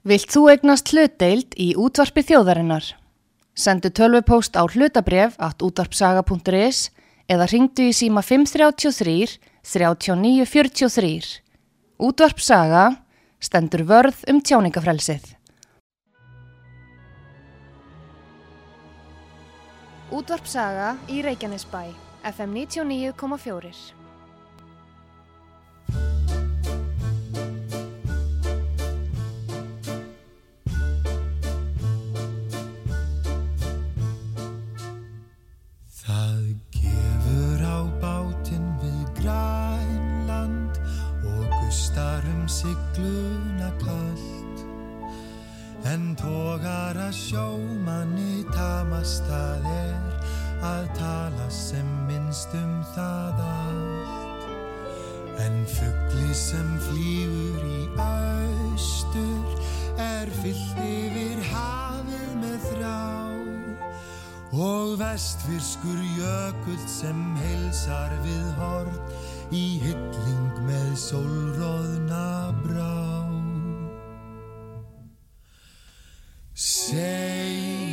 Vilt þú egnast hlutdeild í útvarpi þjóðarinnar? Sendu tölvupóst á hlutabref at útvarpsaga.is eða ringdu í síma 533 3943. Útvarpsaga stendur vörð um tjáningafrelsið. Útvarpsaga í Reykjanesbæ, FM 99,4. Sigluna kallt En tógar að sjómanni tamast það er að tala sem minnst um það allt. En fuggli sem flýgur í austur er fyllt yfir hafið með þrá. Og vestfirskur jökull sem heilsar við hort í hylling með sólróðna brá. Segir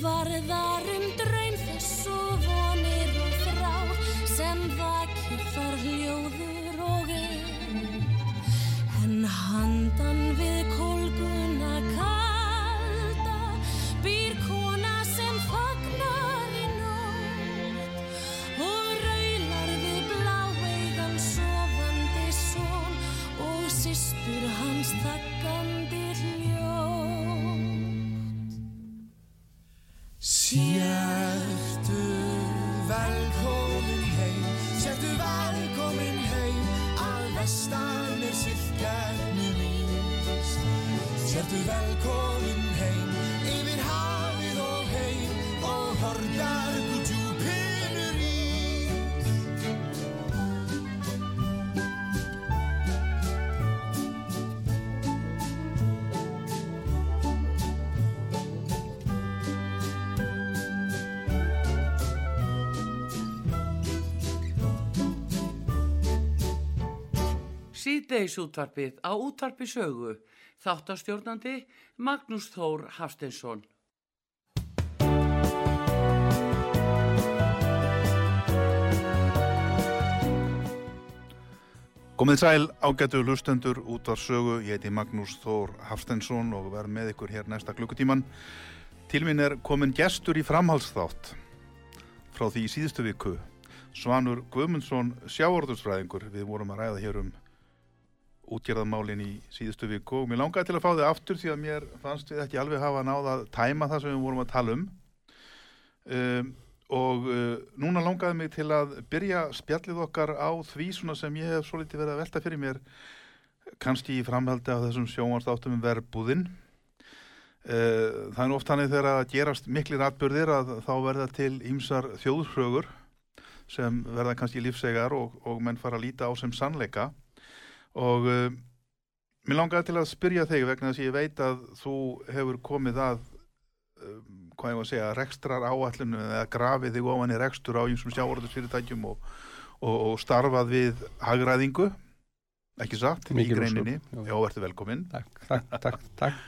guardare Síðdeis útvarpið á útvarpi sögu. Þáttastjórnandi Magnús Þór Hafsteinsson. Komið sæl ágætu hlustendur út var sögu, ég heiti Magnús Þór Hafstensson og verð með ykkur hér næsta klukkutíman. Til mín er komin gestur í framhalsþátt frá því í síðustu viku. Svanur Guðmundsson sjáorðursfræðingur, við vorum að ræða hér um útgerðamálin í síðustu viku. Og mér langaði til að fá þið aftur því að mér fannst við ekki alveg hafa náð að tæma það sem við vorum að tala um. Um, og uh, núna langaði mig til að byrja spjallið okkar á því svona sem ég hef svo litið verið að velta fyrir mér kannski í framhaldi af þessum sjónvarstáttum um verbúðin uh, það er oft hannig þegar að gerast miklir atbyrðir að þá verða til ýmsar þjóðsrögur sem verða kannski lífsegar og, og menn fara að líta á sem sannleika og uh, mér langaði til að spyrja þig vegna þess að ég veit að þú hefur komið að um, hvað ég var að segja, rekstrar áallinu eða grafið þig ofan í rekstur á einsum sjáorðusfyrirtækjum og, og, og starfað við hagræðingu. Ekki satt, í greininni. já. verður velkominn Takk, takk, takk, takk.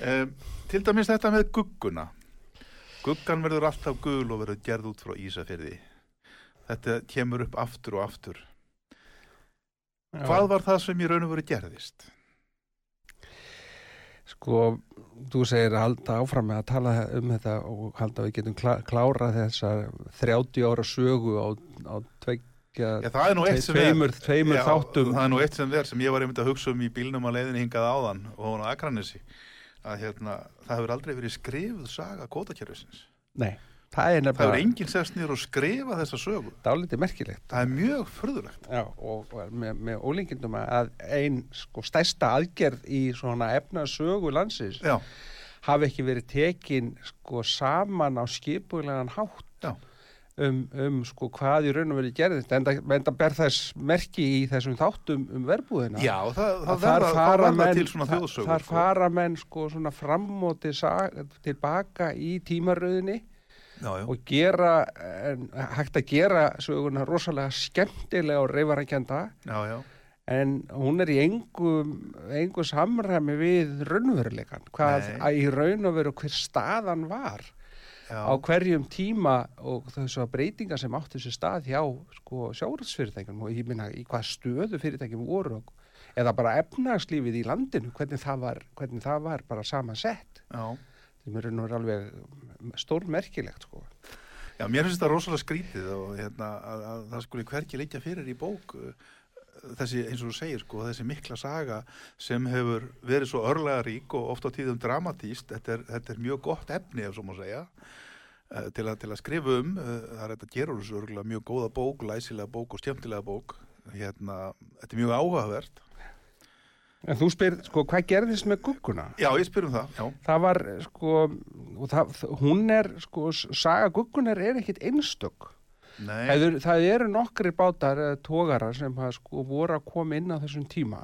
um, til dæmis þetta með gugguna. Guggan verður alltaf gul og verður gerð út frá Ísafirði. Þetta kemur upp aftur og aftur hvað var það sem í raun og veru gerðist? Sko, þú segir að halda áfram með að tala um þetta og halda að við getum klá, klára þessa 30 ára sögu á, á tveik fylgja Já, það nú eitt sem tveimur, tveimur Já, þáttum. Það er nú eitt sem er sem ég var einmitt að hugsa um í bílnum að leiðinni hingað áðan og hún á Akranesi. Að hérna, það hefur aldrei verið skrifuð saga kótakjörfisins Nei, það er Það hefur nefnilega enginn sest niður og skrifa þessa sögu. Dálítið merkilegt. Það er mjög furðulegt. Já, og, og með, með ólíkindum að ein sko stærsta aðgerð í svona efnasögu landsins Já, hafi ekki verið tekin sko saman á skipulegan hátt Já. um, um sko hvað í raun og verið gerðist en það, það ber þess merki í þessum þáttum um verbúðina. Já það, það að þar það fara menn þar sko. fara menn sko svona fram og til, tilbaka í tímaröðinni Já, já, og gera en, hægt að gera söguna rosalega skemmtilega og reyfarækjanda en hún er í engum, engum samræmi við raunveruleikan hvað Nei. að í raun og veru hver staðan var já. á hverjum tíma og þessu breytinga sem átti þessu stað hjá sko, sjáratsfyrirtækjum og ég minna í hvað stöðu fyrirtækjum voru og, eða bara efnagslífið í landinu hvernig það var, hvernig það var bara saman sett sem er og veru alveg stórmerkilegt sko. Já, mér finnst þetta rosalega skrítið og hérna, að, að það skuli hverki leikja fyrir í bók uh, þessi, eins og þú segir, sko, þessi mikla saga sem hefur verið svo örlega rík og oft á tíðum dramatíst, þetta er, þetta er mjög gott efni, ef svo má segja, uh, til, að, til að skrifa um, uh, það er þetta gerur þessu örgulega mjög góða bók, læsilega bók og skemmtilega bók, hérna, þetta er mjög áhugavert. En þú spyr, sko, hvað gerðist með gugguna? Já, ég spyr um það, já, það var sko það, hún er sko saga guggunar er ekkit einstök. Nei, það, er, það eru nokkri bátar eða tógarar sem hafa sko voru að koma inn á þessum tíma.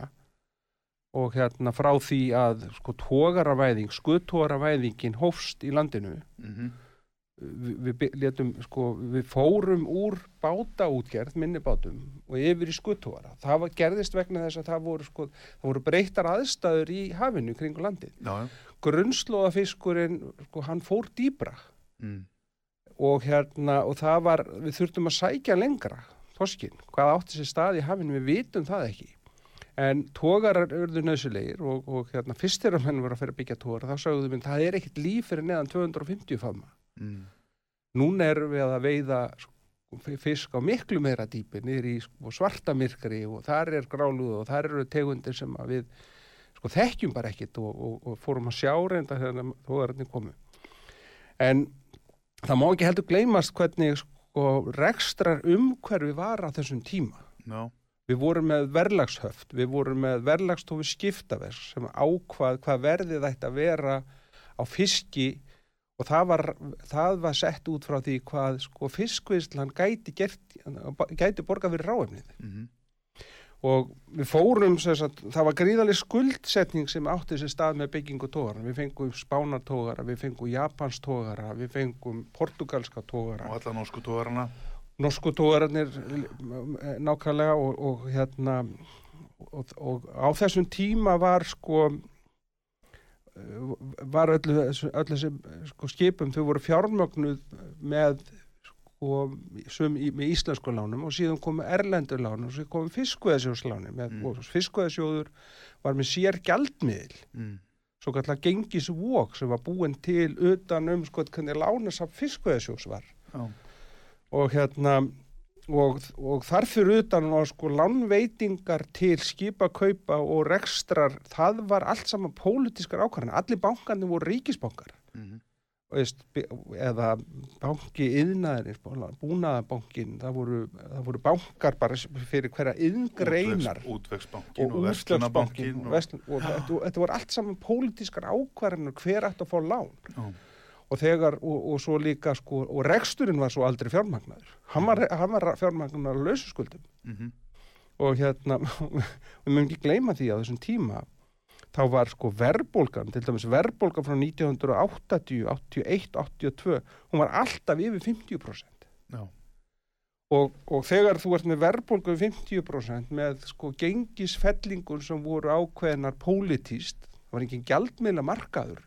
Og hérna frá því að sko tógaravæðing, skuttógaravæðingin hófst í landinu. Mm við, við létum sko við fórum úr bátaútgerð minni bátum og yfir í skuttógara það var, gerðist vegna þess að það voru sko það voru breyttar aðstæður í hafinu kringu landið. Já, grunnslóðafiskurinn, sko, hann fór dýbra mm, og hérna, og það var, við þurftum að sækja lengra, þoskinn, hvað átti sér stað í hafinu, við vitum það ekki. En tógarar urðu nöðsulegir og, og hérna, fyrst þegar menn voru að fyrir að byggja tógar, þá sagðum við, það er ekkert líf fyrir neðan 250 fama. Mm, Núna erum við að veiða sko, fisk á miklu meira dýpi, niður í sko, svarta myrkri og þar er gráluð og þar eru tegundir sem við sko, þekkjum bara ekkit og, og, og fórum að sjá reynda þegar tógararnir komu. En það má ekki heldur gleymast hvernig sko, rekstrar umhverfi var á þessum tíma. já, Við vorum með verðlagshöft, við vorum með verðlagstofu skiptavers sem ákvað hvað verðið ætti að vera á fiski og það var, það var sett út frá því hvað sko, fiskviðslan gæti, gæti borgað fyrir ráefnið. mm, Og við fórum, sagt, það var gríðaleg skuldsetning sem átti sér stað með byggingu tógara. Við fengum spánartógara, við fengum japanstógara, við fengum portugalska tógara. og alla norsku tógarana, norsku tógararnir nákvæmlega og, og hérna og, og á þessum tíma var sko eh, var öllu, öllu þessum sko, skipum, þau voru fjármögnuð með sko, sum í, með íslensku lánum og síðan komu erlendur lánum og síðan komu fiskveðsjóðsláni með, Mm. og fiskveðsjóður var með sér gjaldmiðl mm, svo kallar gengisvók sem var búin til utan um sko hvernig lánasaf fiskveðsjós var. Já, og hérna og, og þar fyrir utan var sko lánveitingar til skipakaupa og rekstrar, það var allt saman pólitískar ákvarðan, allir bankarnir voru ríkisbankar. Mm, og veist, bi- eða banki yðnaðinir, búnaðabankin það voru, það voru bankar bara fyrir hverja yðngreinar útvegsbankin og og útslagsbankin verslunabankin og, verslun, og þetta, þetta voru allt saman pólitískar ákvarðanir hver ætti að fá lán. Já. Og þegar, og, og svo líka sko, og reksturinn var svo aldrei fjármagnaður. Hann var, hann var fjármagnaður að lausu skuldum. Mhm, og hérna við mögum ekki gleyma því á þessum tíma þá var sko verðbólgan til dæmis verðbólgan frá 1980 81, 82 hún var alltaf yfir 50% já, og, og þegar þú ert með verðbólgu yfir 50% með sko gengisfellingur sem voru ákveðnar pólitíst, það var engin gjaldmiðla markaður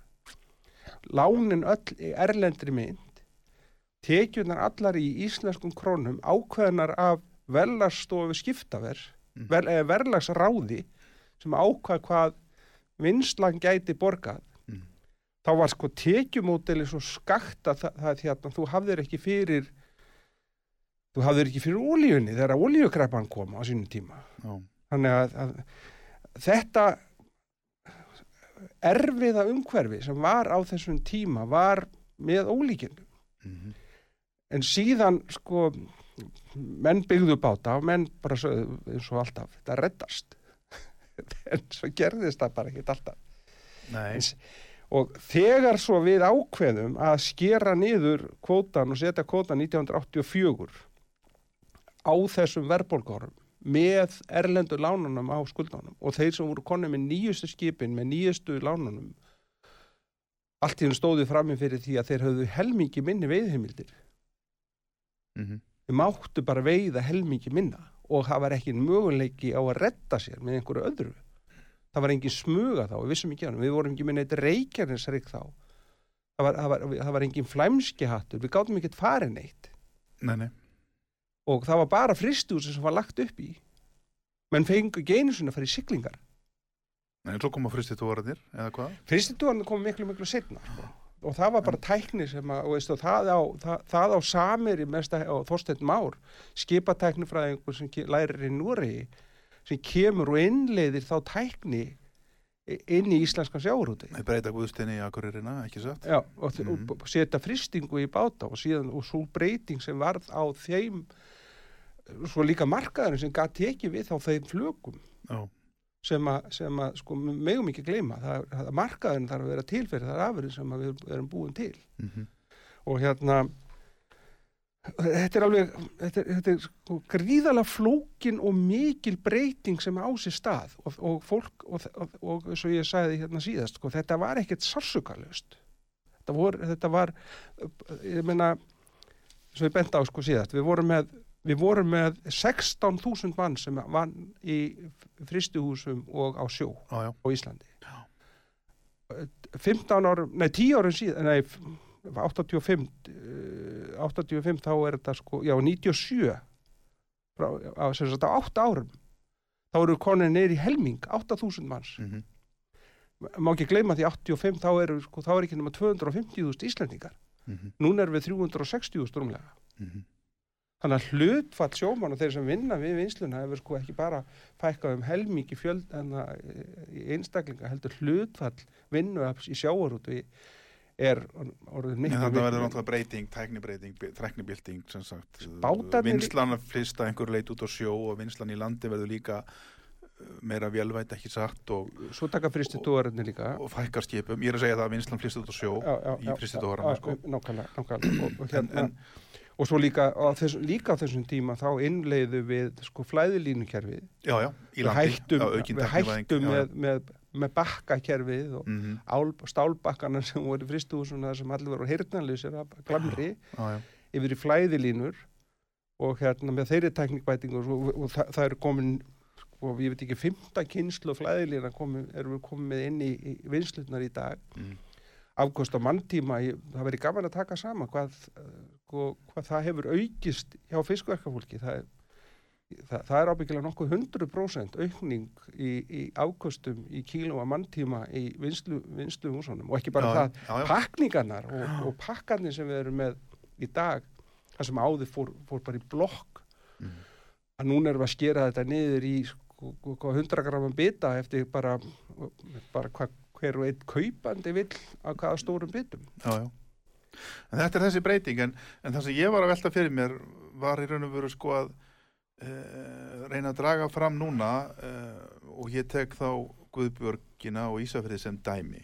lánin öll í erlendri mynd tekjunar allar í íslenskum krónum ákveðnar af verðlagsstofu skiptaver Mm. ver, eða verðlagsráði sem ákvað hvað vinslan gæti borgað Mm. þá var sko tekjumódeli svo skakt að það, það hérna, þú hafðir ekki fyrir þú hafður ekki fyrir ólíunni þegar ólíukreppan kom á sínum tíma Já. þannig að, að þetta erfiða umhverfi sem var á þessum tíma var með ólíkinu Mhm. en síðan sko menn byggðu báta og menn bara sögðu eins og alltaf, þetta reddast. En svo gerðist það bara ekki alltaf. Nei, En- og þegar svo við ákveðum að skera niður kvótan og setja kvótan 1984 á þessum verðbólgórum með erlendu lánunum á skuldunum og þeir sem voru konum með nýjustu skipin með nýjustu lánunum allt í hún stóðu frammi fyrir því að þeir höfðu helmingi minni veiðheimildir mhm. þeir máttu bara veiða helmingi minna og það var ekki möguleiki á að redda sér með einhverju öðru. Það var engin smuga þá, við vissum ekki hann við vorum ekki með neitt reykjarnisrik þá. Það var, það var, það var engin flæmski hattur. Við gátum ekkert farið neitt. Nei, nei. Og það var bara fristúsi sem var lagt upp í menn einu sinni að fara í siglingar Nei, svo koma fristið tóraðir, eða hvað? fristitúan kom miklu miklu setna sko. og það var bara tækni sem að, og veistu, það á, það, það á samir í mesta á Þorsteinn Már skipatæknifræðingur sem ke- lærir í Núri sem kemur og innleiðir þá tækni inn í íslenska sjáurúti Nei, breyta guðstinni í akuririna, ekki satt? Já, og, mm og setja fristingu í báta og síðan og svo breyting sem varð á þeim svo líka markaðurinn sem gæti ekki við á þeim flögum Já, sem að, sem að sko, megum ekki gleyma. Það, það, markaðurinn þarf að vera til fyrir þar afurinn sem við erum búin til. Mhm. og hérna þetta er alveg þetta er, þetta er sko, gríðalega flókin og mikil breyting sem á sér stað. Og, og fólk og, og, og eins og ég sagði hérna síðast sko, þetta var ekkert sársökalust þetta, þetta var ég meina sem við benda á sko síðast við vorum með, við vorum með 16.000 mann sem vann í fristuhúsum og á sjó já, já, á Íslandi 15 árum, nei 10 árum síðan nei 85 eh, 85 þá er þetta sko já 97 frá, á, sem sagt á 8 árum þá eru konir neyri helming 8000 manns mhm. má ekki gleyma því 85 þá eru sko, þá er ekki nema 250.000 Íslendingar Mhm. núna er við 360.000 rúmlega Mhm. Þannig að hlutfall sjómann og þeir sem vinna við vinsluna hefur sko ekki bara fækkað um helmingi fjöld en það í einstaklinga heldur hlutfall vinnuafs í sjávarútu er orðið En miklu þetta verður náttúrulega breyting, tæknibreyting, tæknibilding sem sagt. Bátarnir- Vinslan að flista einhver leit út á sjó og vinslan í landi verður líka uh, meira vélvætt ekki sagt og, svo taka fristitúarinn líka og fækkar skipum. Ég er að segja það að vinslan flista út á sjó já, já, í já, sko. nákvæmlega, nákvæmlega og, og, En, hérna, en, og svo líka á, þess, líka á þessum tíma þá innleiðu við sko flæðilínukerfið já, já, í landi. við hættum með, með, með bakkakerfið og Mhm, ál, stálbakkana sem voru í fristuhúsuna sem allir voru heyrnanleysir af glamri já, já. yfir í flæðilínur og hérna með þeirri teknikbætingu og, og, og það, það er komin og ég veit ekki, fymta kynslu flæðilína komin, erum við komin með inn í, í vinslutnar í dag Mhm. afkost á manntíma, ég, það verið gaman að taka sama hvað, sko, hvað það hefur aukist hjá fiskverkafólki það, er- það, það er ábyggilega nokkuð 100% aukning í, í afkostum í kíló að manntíma í vinslu, vinslu húsunum og ekki bara Já, það, já, já. pakningarnar og, og pakkarnir sem við erum með í dag, það sem áður fór, fór bara í blokk Mhm. að núna erum við að skera þetta niður í sko, sko, 100 gramman bita eftir bara, bara hva, hver og einn kaupandi vill að hvaða stórum bitum já, já. En þetta er þessi breyting en, en það sem ég var að velta fyrir mér var í raun og veru sko að uh, reyna að draga fram núna uh, og ég tek þá Guðbjörgina og Ísafrið sem dæmi.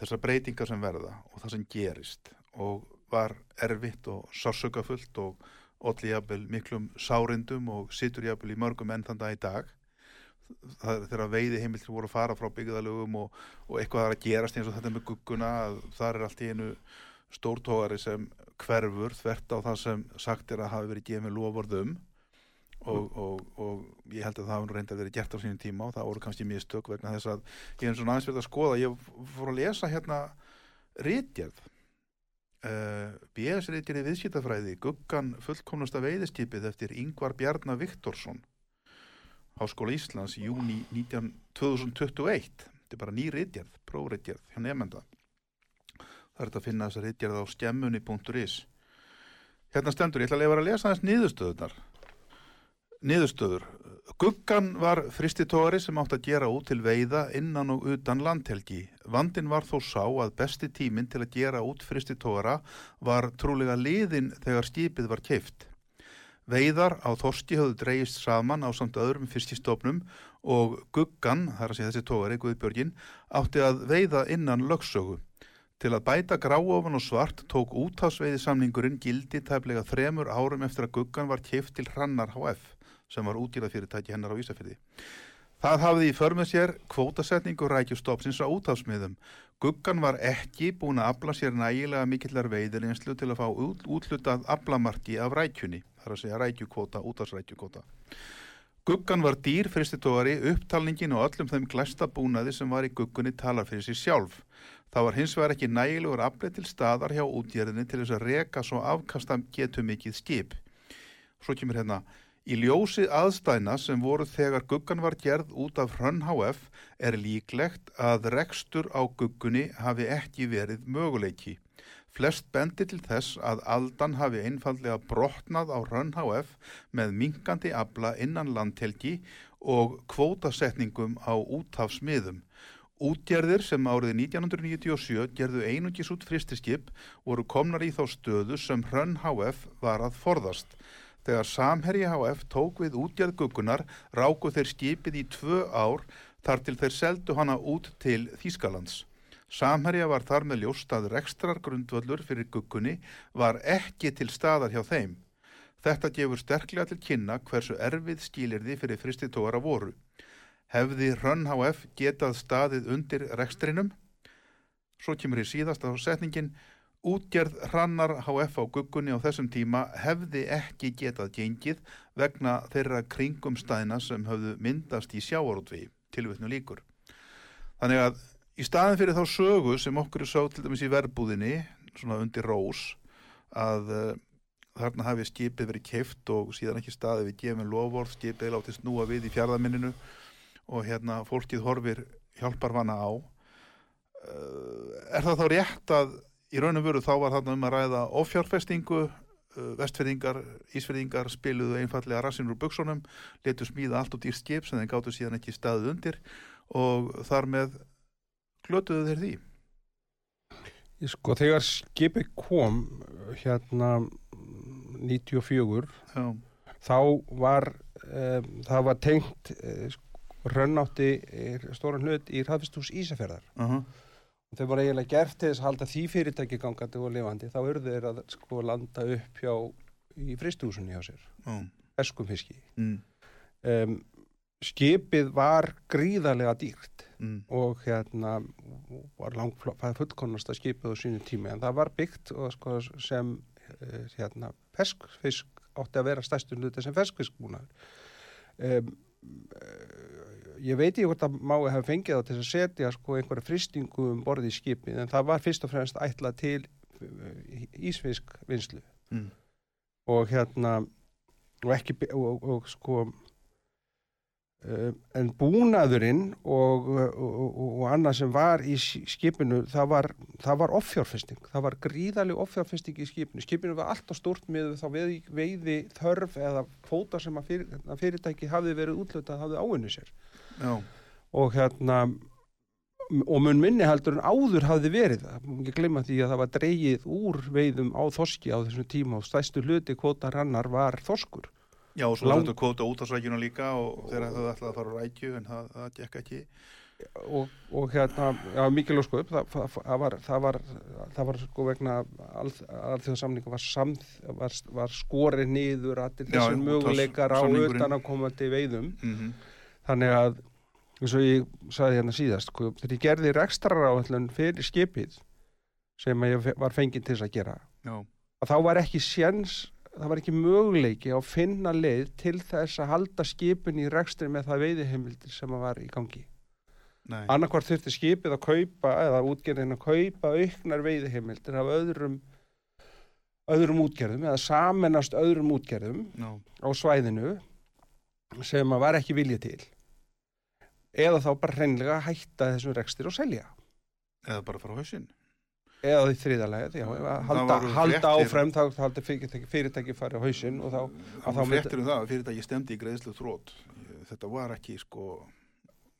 Þessar breytingar sem verða og það sem gerist og var erfitt og sársökafullt og olli jafnvel miklum sárindum og situr jafnvel í mörgum enn þann dag í dag þegar veiði heimiltir voru að fara frá byggðalögum og, og eitthvað er að gerast eins og þetta með gugguna þar er allt í einu stórtógari sem hverfur þvert á það sem sagt er að hafi verið gefið lofvörðum og, og, og ég held að það hafi nú reyndar verið gert á sínum tíma og það voru kannski mistök vegna þess að ég hef svona aðeins verið að skoða ég fór að lesa hérna rítjarð uh, BS rítjarði viðskiptafræði Guggan fullkomnasta veiðistipið eftir Ingvar Bjarnar Viktorsson Háskóla Íslands í júni 19, 2021 þetta er bara ný rítjarð, prófrítjarð hjá nefnda það er þetta að finna þessa rítjarð á skemmunni.is Hérna stendur, ég ætla að lefa að lesa þess niðurstöðunar. Niðurstöður. Guggan var fristitóri sem átt að gera út til veiða innan og utan landhelgi. Vandin var þó sá að besti tíminn til að gera út fristitóra var trúlega liðin þegar skipið var keift. Veiðar á þorski höfðu dreigist saman á samt öðrum fiskistofnum og Guggan, þar að segja þessi tóri, Guðbjörgin, átti að veiða innan lögsögu. Til að bæta gráofan og svart tók útásveiði samningurinn gildi tæplega þremur árum eftir að Guggan var keift til Hrannar HF sem var útgjörðafyrirtæki hennar á Ísafyrði. Það hafði í förmið sér kvótasetningu rækjustofsins á útásmiðum. Guggan var ekki búin að afla sér nægilega mikillar veiðirinslu til að fá út, útlutað aflamarki af rækjunni, þar að segja rækjukvóta, útásrækjukvóta. Guggan var dýr fristitóari, upptalningin og öllum þeim glæsta búnaði sem var í guggunni talar fyrir sér sjálf. Það var hins vegar ekki nægilegur afleið til staðar hjá útjörðinni til þess að reka svo afkasta getu mikið skip. Svo kemur hérna, í ljósi aðstæðna sem voru þegar guggan var gerð út af Hrönn HF er líklegt að rekstur á guggunni hafi ekki verið möguleiki. Flest bendir til þess að aldan hafi einfallega brotnað á Hrönn HF með minkandi abla innan landhelgi og kvótasetningum á útafsmiðum. Útgerðir sem árið 1997 gerðu einungis út fristiskip voru komnar í þá stöðu sem Hrönn HF var að forðast. Þegar Samherji HF tók við útgerð guggunar ráku þeir skipið í tvö ár þar til þeir seldu hana út til Þýskalands. Samherja var þar með ljóst að rekstrar grundvöllur fyrir guggunni var ekki til staðar hjá þeim. Þetta gefur sterklega til kynna hversu erfið skilirði fyrir fristitóra voru. Hefði Hrönn HF getað staðið undir rekstrinum? Svo kemur í síðasta setningin Útgerð Hrannar HF á guggunni á þessum tíma hefði ekki getað gengið vegna þeirra kringumstæðina sem höfðu myndast í sjáarútvi, tilvitnu líkur. Þannig að í staðin fyrir þá sögu sem okkur er sá til dæmis í verbúðinni, svona undir rós, að uh, þarna hafi skipið verið keift og síðan ekki staðið við gefum lofvort, skipið láti snúa við í fjárðaminninu og hérna fólkið horfir hjálpar vana á. Uh, er það þá rétt að í raun og veru þá var þarna um að ræða ofjárfestingu, uh, vestferðingar, ísferðingar spiluðu einfallega rassinur úr buksunum, letu smíða allt og dýrst skip sem þeir gáttu síðan ekki staðið undir og þar með glötuðu þeir því. Sko þegar skipið kom hérna 94 Já, þá var um, það var tengt uh, rönnátti stóran hlut í hraðfistús Ísafjörðar uh -huh. og þau voru eiginlega gert til þess að halda því fyrirtæki gangandi og lifandi. Þá urðu þeir að sko landa upp hjá í fristúsunni hjá sér. Já, eskum fiski. Mm, um, skipið var gríðarlega dýrt mm, og hérna var langflóð fullkonasta skipið á sínu tími en það var byggt og, sko, sem uh, hérna ferskfisk átti að vera stærstur hluti sem ferskfiskbúnaður. Um, ég veit ekki hvort að mái hafa fengið þá til að setja sko einhverja fristingu um borði í skipið en það var fyrst og fremst ætlað til uh, ísfiskvinnslu. Mm, og hérna og ekki og, og, og sko en búnaðurinn og, og, og, og annað sem var í skipinu það var, var offjárfesting. Það var gríðaleg offjárfesting í skipinu. Skipinu var alltaf stórt með þá veiði, veiði þörf eða kvóta sem að, fyrir, að fyrirtæki hafði verið útlutað hafði áinni sér. Já, og hérna og mun minni heldur en áður hafði verið. Það, má ekki glemma því að það var dreigið úr veiðum á þorski á þessum tíma og stæstu hluti kvóta rannar var þorskur já, og svo Lang- þetta kvóta út á svækjuna líka og þeir höfðu ætlað að fara á rækju en það, það gekk ekki. og, og hérna, já, mikil ósköp það, það, það, var, það var það var sko vegna alþjóðsamningu var, var, var skorið niður allir já, möguleikar á utanakomandi veiðum. Mm þannig að eins og ég sagði hérna síðast sko, þegar ég gerði rekstrar áallun fyrir skipið sem ég var fenginn til þess að gera Já, að þá var ekki séns það var ekki möguleiki að finna leið til þess að halda skipin í rekstri með það veiðiheimildir sem að var í gangi. Nei, annarkvart þurfti skipið að kaupa eða útgerðin að kaupa auknar veiðiheimildir af öðrum öðrum útgerðum eða samennast öðrum útgerðum já, á svæðinu sem að var ekki viljið til. Eða þá bara hreinlega hætta þessum rekstir og selja. Eða bara frá hausinn. Eða í þriðalegið, halda, halda áfram þá haldi fyrirtæki, fyrirtæki farið á hausinn og þá, Það þá var fréttir um það að fyrirtæki stemdi í greiðslu þrótt. Þetta var ekki sko,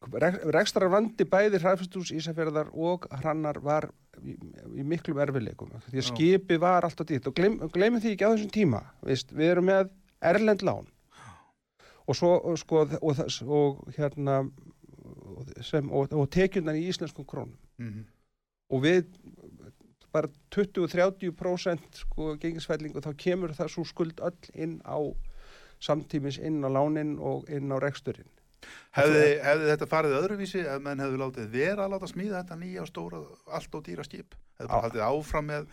Rek- rekstrar vandi bæði hræðfestús Ísafjörðar og hrannar var í, í miklum erfileikum því að skipi var alltaf dýrt. Og gleym, gleymum því ekki á þessum tíma Vist, við erum með erlend lán. Og svo og, sko, og, og hérna sem, og, tekjurnar í íslenskum krónum. Mm og við bara 20-30% sko gengisfællingu þá kemur það svo skuld öll inn á samtímis inn á lánin og inn á reksturinn hefði, hefði þetta farið öðruvísi ef menn hefði látið vera að láta smíða þetta nýja og stóra, allt og dýra skip? Hefði bara haldið áfram með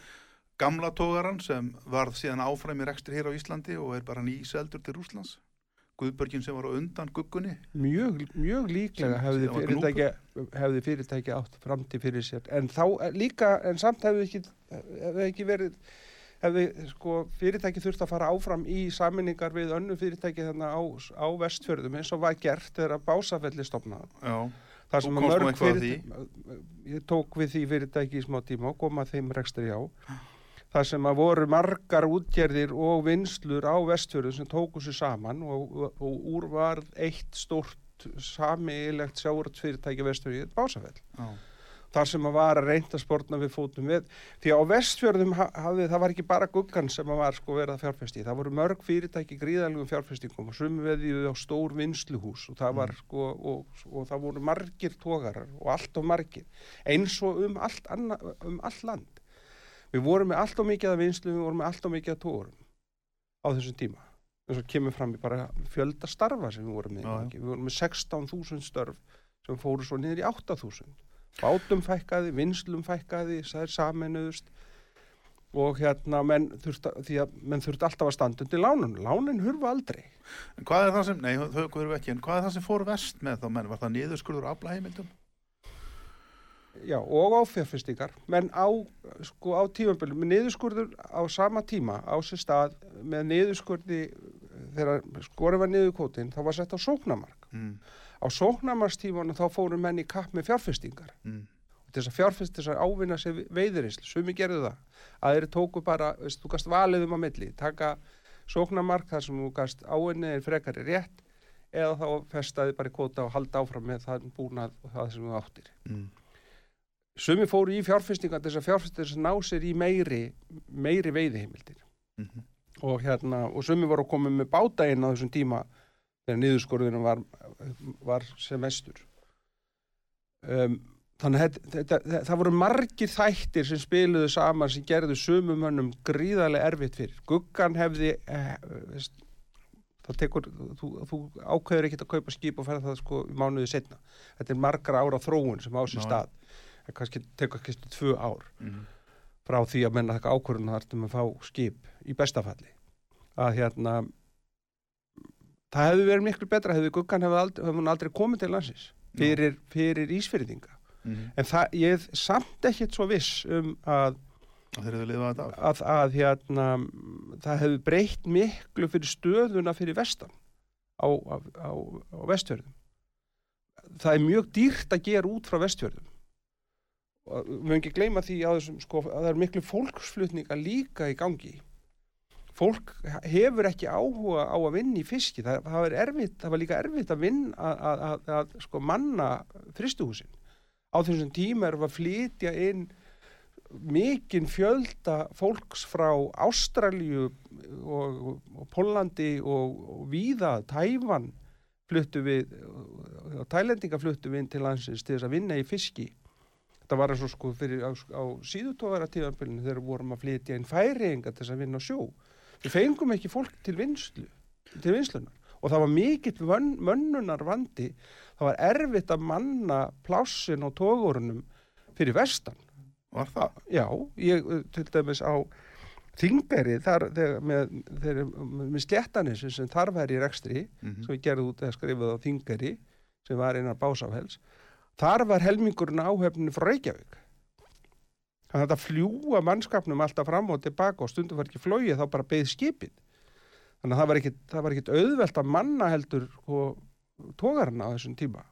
gamla tógaran sem varð síðan áfram í rekstur hér á Íslandi og er bara nýseldur til Rúslands? Guðbörgin sem var á undan guggunni? mjög, mjög líklega hefði fyrirtæki, hefði fyrirtæki átt framtíð fyrir sér. En þá eh, líka, en samt hefði ekki, hefði ekki verið hefði sko fyrirtæki þurft að fara áfram í saminningar við önnu fyrirtæki þarna á, á vestfjörðum eins og var gert þegar básafelli stopnað Já, þar sem mörg fyrirtæki ég tók við því fyrirtæki í smá tíma og kom að þeim rekstri á þar sem að voru margar útgerðir og vinslur á vestfjörðum sem tóku sér saman og, og, og úr var eitt stórt samiðilegt sjáuröld fyrirtæki vestfjörði básafell. Já, þar sem að var að reynda spórna við fótum við. Því á vestfjörðum ha- hafði það var ekki bara guggan sem að var sko verið að fjárfesti það voru mörg fyrirtæki gríðalugum fjárfestingum og sumi veðið á stór vinsluhús og það var sko og, og það voru margir tógarar og allt og margir eins og um allt, anna, um allt land við vorum með allt og mikið af vinslu við vorum með allt og mikið af tógurum á þessum tíma eins og kemur fram í bara fjölda starfa sem við vorum með Já, já. við vorum með 16.000 störf sem fóru svo niður í 8.000 bátum fækkaði, vinslum fækkaði þær saminuðust og hérna menn þurft, að- að menn þurft alltaf að standa undir lánun lánin hurfa aldrei En hvað er það sem, nei þau hverju ekki, en hvað er það sem fór vest með þá menn? Var það niðurskurður aflaheimildum? Já, og á fjárfestingar. Menn á, sko, á tímabölum með niðurskurður á sama tíma á sér stað með niðurskurði þegar skorið var niður kótin þá var sett á sóknamark Mm, á sóknamarstímanum þá fóru menn í kapp með fjárfestingar. Mm, til þess að fjárfest til þess að ávinna sér veiðurinsl sumi gerðu það. Að þeir tóku bara, veist, þú gast valið um á milli. Taka sóknarmark þar sem þú gast ávinniðir frekari rétt eða þá festaði bara í kvota og halda áfram með það búnað og það sem þú áttir. Mm, sumi fóru í fjárfestingar til þess að að ná sér í meiri meiri veiðiheimildir. Mm, og hérna, og sumi voru að koma með báta inn á þessum tíma þegar niðurskorðunum var, var sem mestur. Um, þannig að þetta, þetta, þetta, það voru margir þættir sem spiluðu saman sem gerðu sumum hönnum gríðarlega erfitt fyrir. Guggan hefði eh, veist, það tekur, þú, þú ákveður ekki að kaupa skip og ferða það sko í mánuði setna þetta er margra ára þróun sem á sér stað það kannski tekur kannski tvö ár mm, frá því að menna þakka ákvörðun þar um að fá skip í bestafalli að hérna það hefði verið miklu betra hefði guggan hefði aldrei, hún aldrei komið til landsins fyrir, fyrir ísfyrðinga mm, en það, ég er samt ekkert svo viss um að, af. að, að hérna, það hefði breytt miklu fyrir stöðuna fyrir vestan á, á, á, á vestfjörðum. Það er mjög dýrt að gera út frá vestfjörðum við höfum ekki gleyma því á þessum, sko, að það er miklu fólksflutninga líka í gangi. Fólk hefur ekki áhuga á að vinna í fiski. Það, það, erfitt, það var líka erfitt að vinna að, að, að, að sko, manna fristuhúsin á þessum tíma við að flytja inn mikinn fjölda fólks frá Ástralíu og, og, Pólandi og, og víða. Tævan fluttu við og tælendinga fluttu við inn til landsins til þess að vinna í fiski þetta var eins og sko fyrir á, á síðutóðara tíðanbylunum þegar vorum að flytja inn færiðinga til þess að vinna á sjó. Við fengum ekki fólk til vinslu til vinslunar og það var mikill mönnunar vandi það var erfitt að manna plássin á tógurunum fyrir vestan. Var það? Já, ég uh, til dæmis á þegar, með, með sléttanis sem þar var í rekstri Mm sem við gerðum út eða skrifuð á Þingbergi sem var einar básafels þar var helmingurinn áhefninu frá Reykjavík. Þannig að þetta fljúa mannskapnum alltaf fram og tilbaka og stundum var ekki flóið þá bara beð skipið. Þannig að það var ekkit, það var ekkit auðvelt að manna heldur tógarna á þessum tíma.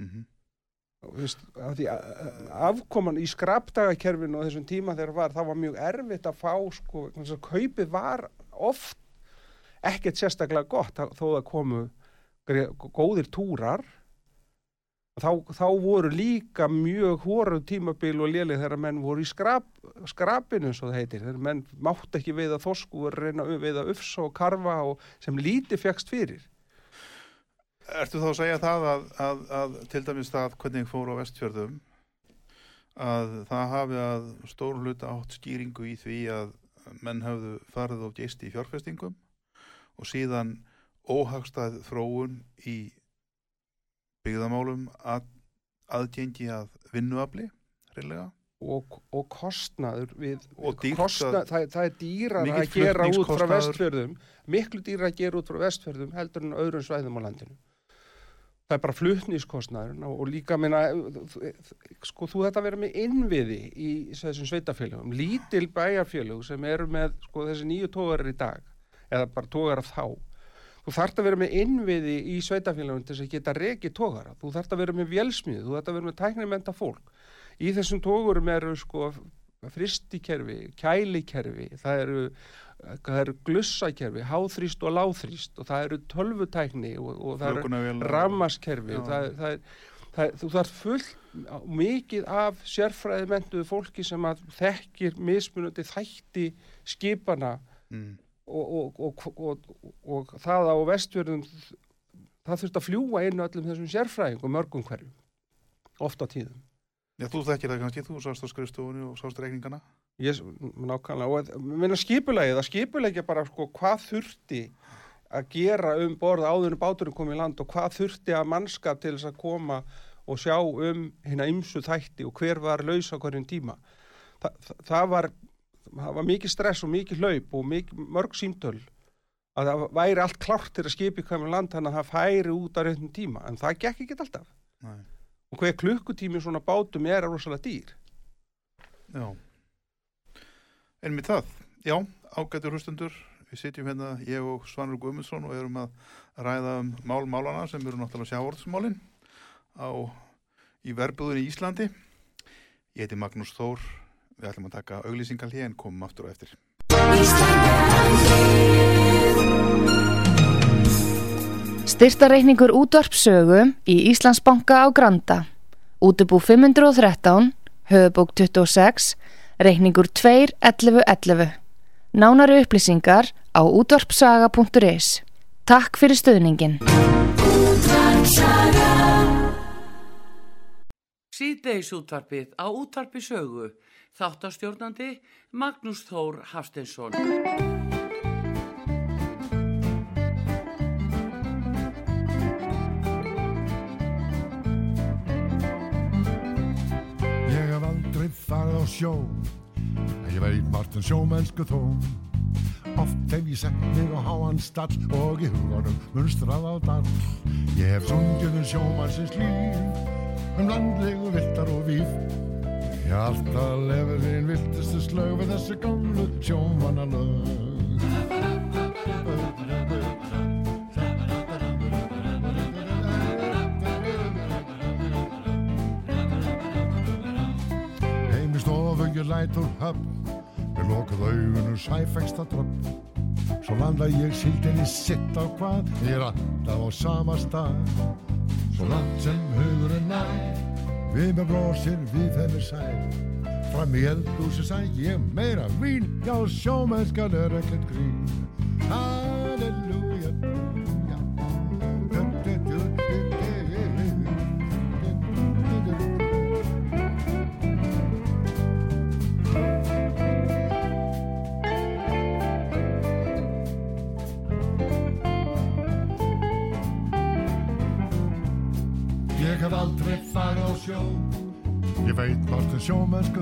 Mm af því að- að- afkoman í skrapdagakerfinu á þessum tíma þegar var, það var mjög erfitt að fá sko, að kaupið var oft ekkert sérstaklega gott þó það komu góðir túrar þá, þá voru líka mjög hóruð tímabil og lélið þegar menn voru í skrap, skrapinu eins og það heitir, þegar menn mátt ekki veiða þosku og reyna veiða ufsa og karfa og sem lítið fegst fyrir. Ertu þá að segja það að, að, að til dæmis það hvernig fór á vestfjörðum að það hafi að stór hluta átt skýringu í því að menn hafðu farið og geist í fjárfestingum og síðan óhagstæð þróun í byggðamálum að, aðgengi að vinnuafli, reyðlega. og, og kostnaður við Og dýrt kostnað, að- það, það er dýrar að gera út frá vestfjörðum miklu dýrar að gera út frá vestfjörðum heldur en öðrum svæðum á landinu. Það er bara flutnískostnaður og, líka minna sko þú þetta vera með innviði í þessum sveitafélögum lítil bæjarfélög sem eru með sko þessi nýju tógarar í dag eða bara tógarar þá þú þarft að vera með innviði í sveitafélögum til þess að geta reki tógara þú þarft að vera með vélsmiðu, þú þarft að vera með tæknimenta fólk. Í þessum tógurum eru sko fristikerfi, kælikerfi, það eru, eru glussakerfi, háþrýst og láþrýst og það eru tölvutækni og, og það eru rammaskerfi það, það, það, þú þarf fullt mikið af sérfræði mentuðu fólki sem að þekkir mismunandi þætti skipana Mm. Og, og, og, og, og það á vestfjörðum það þurft að fljúa inn öllum þessum sérfræðingum mörgum hverjum oft á tíðum Já, þú þekkir það kannski, þú sást á skrifstofunni og sást reikningana. Ég, nákvæmlega, og minna skipulagi, það skipulegja bara sko hvað þurfti að gera um borð áður en báturinn kom í land og hvað þurfti að mannskap til þess að koma og sjá um hérna ymsu þætti og hver var laus á hverjum tíma. Þa, það, það, var, það var mikið stress og mikið hlaup og mikið, mörg símtöl að það væri allt klárt til að skipi í land þannig að það færi út á reyndum tíma en það gekk ekki alltaf. Nei. Og hver klukkutími svona bátum er rosalega dýr. Já. En með það, já, ágættur hlustundur, við sitjum hérna, ég og Svanur Guðmundsson og erum að ræða um mál málana sem eru náttúrulega sjávorðsmálin á, í verbúðunni í Íslandi. Ég heiti Magnús Þór, við ætlum að taka auglýsingal hér en komum aftur og eftir. Styrtareikningur útvarpsögu í Íslandsbanka á Granda. Útubú 513, höfubók 26, reikningur 2.11.11. Nánari upplýsingar á útvarpsaga.is. Takk fyrir stöðningin. Síðdeis útvarpið á útvarpi sögu. Þáttastjórnandi Magnús Þór aldrei farið á sjó En ég veit margt um sjómennsku þó. Oft hef ég sett mig á háan stall Og í hugunum munstrað á dall. Ég hef sungið um sjómannsins líf Um landlegu viltar og víf Ég alltaf lefið þín viltustu slög Við þessi gamlu sjómannalög Heim í stofu ég læt úr höfn. Við lokuð augunum sæfengsta dröfn Svo landa ég síldinni sitt á hvað? Ég er alltaf á sama stað. Svo langt sem hugurinn nær Við með brósir, við þeim er sæl. Fram í eldhúsi sæk ég meira vín Já, sjómennskan er ekkert grín